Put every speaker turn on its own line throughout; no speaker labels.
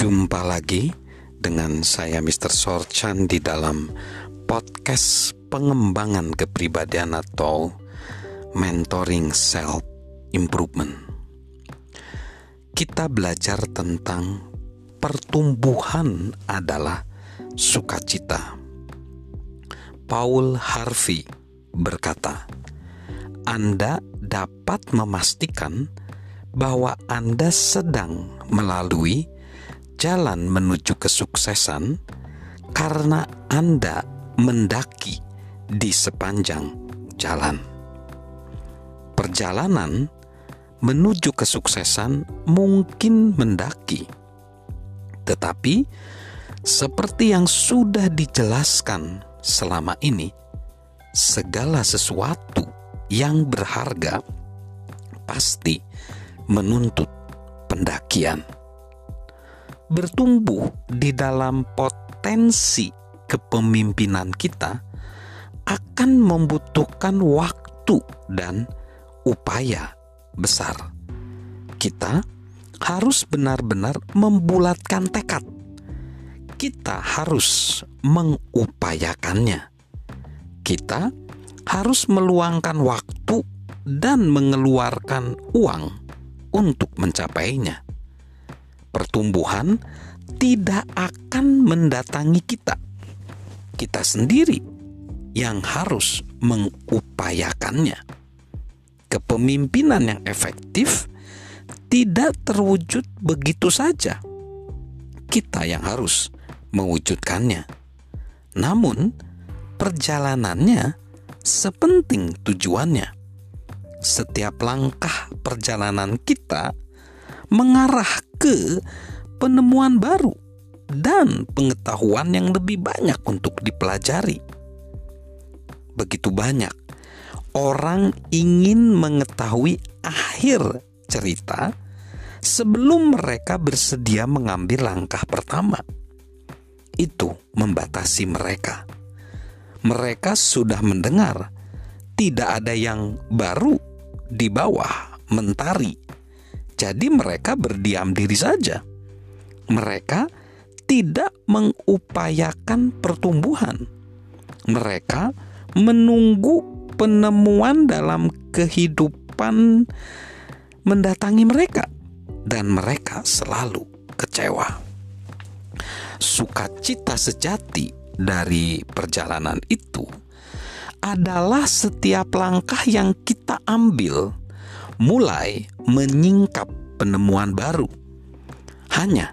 Jumpa lagi dengan saya Mr. Sorchan di dalam podcast pengembangan kepribadian atau mentoring self improvement. Kita belajar tentang pertumbuhan adalah sukacita. Paul Harvey berkata, "Anda dapat memastikan bahwa Anda sedang melalui jalan menuju kesuksesan karena Anda mendaki di sepanjang jalan. Perjalanan menuju kesuksesan mungkin mendaki, tetapi seperti yang sudah dijelaskan selama ini, segala sesuatu yang berharga pasti menuntut pendakian. Bertumbuh di dalam potensi kepemimpinan kita akan membutuhkan waktu dan upaya besar. Kita harus benar-benar membulatkan tekad. Kita harus mengupayakannya. Kita harus meluangkan waktu dan mengeluarkan uang untuk mencapainya. Pertumbuhan tidak akan mendatangi kita. Kita sendiri yang harus mengupayakannya. Kepemimpinan yang efektif tidak terwujud begitu saja. Kita yang harus mewujudkannya. Namun, perjalanannya sepenting tujuannya setiap langkah perjalanan kita mengarah ke penemuan baru dan pengetahuan yang lebih banyak untuk dipelajari. Begitu banyak orang ingin mengetahui akhir cerita sebelum mereka bersedia mengambil langkah pertama. Itu membatasi mereka. Mereka sudah mendengar tidak ada yang baru di bawah mentari. Jadi mereka berdiam diri saja. Mereka tidak mengupayakan pertumbuhan. Mereka menunggu penemuan dalam kehidupan mendatangi mereka dan mereka selalu kecewa. Sukacita sejati dari perjalanan itu adalah setiap langkah yang kita ambil mulai menyingkap penemuan baru. Hanya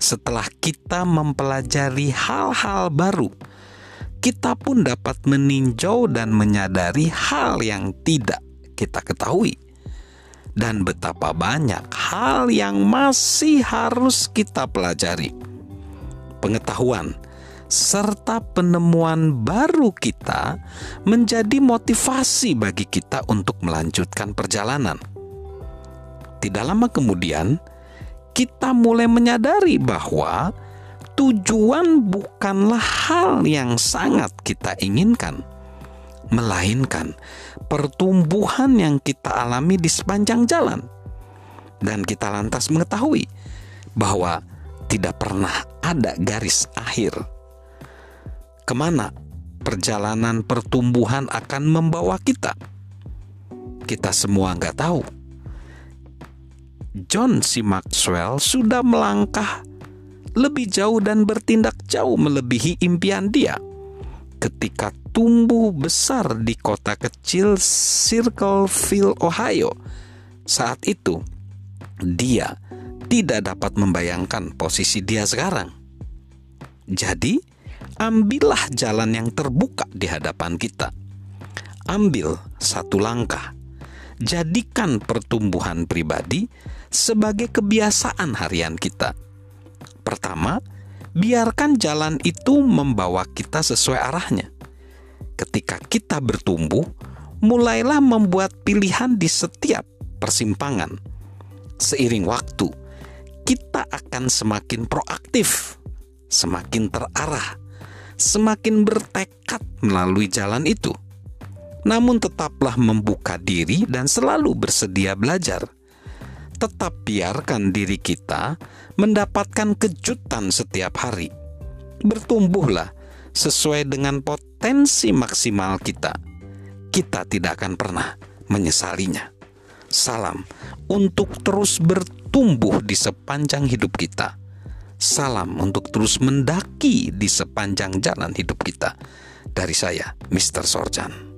setelah kita mempelajari hal-hal baru, kita pun dapat meninjau dan menyadari hal yang tidak kita ketahui, dan betapa banyak hal yang masih harus kita pelajari. Pengetahuan serta penemuan baru kita menjadi motivasi bagi kita untuk melanjutkan perjalanan. Tidak lama kemudian, kita mulai menyadari bahwa tujuan bukanlah hal yang sangat kita inginkan, melainkan pertumbuhan yang kita alami di sepanjang jalan, dan kita lantas mengetahui bahwa tidak pernah ada garis akhir ke mana perjalanan pertumbuhan akan membawa kita. Kita semua nggak tahu. John C. Maxwell sudah melangkah lebih jauh dan bertindak jauh melebihi impian dia ketika tumbuh besar di kota kecil Circleville, Ohio. Saat itu, dia tidak dapat membayangkan posisi dia sekarang. Jadi, ambillah jalan yang terbuka di hadapan kita. Ambil satu langkah. Jadikan pertumbuhan pribadi sebagai kebiasaan harian kita. Pertama, biarkan jalan itu membawa kita sesuai arahnya. Ketika kita bertumbuh, mulailah membuat pilihan di setiap persimpangan. Seiring waktu, kita akan semakin proaktif, semakin terarah, semakin bertekad melalui jalan itu. Namun tetaplah membuka diri dan selalu bersedia belajar. tetap biarkan diri kita mendapatkan kejutan setiap hari. Bertumbuhlah sesuai dengan potensi maksimal kita. Kita tidak akan pernah menyesalinya. Salam untuk terus bertumbuh di sepanjang hidup kita. Salam untuk terus mendaki di sepanjang jalan hidup kita. Dari saya, Mr. Sorjan.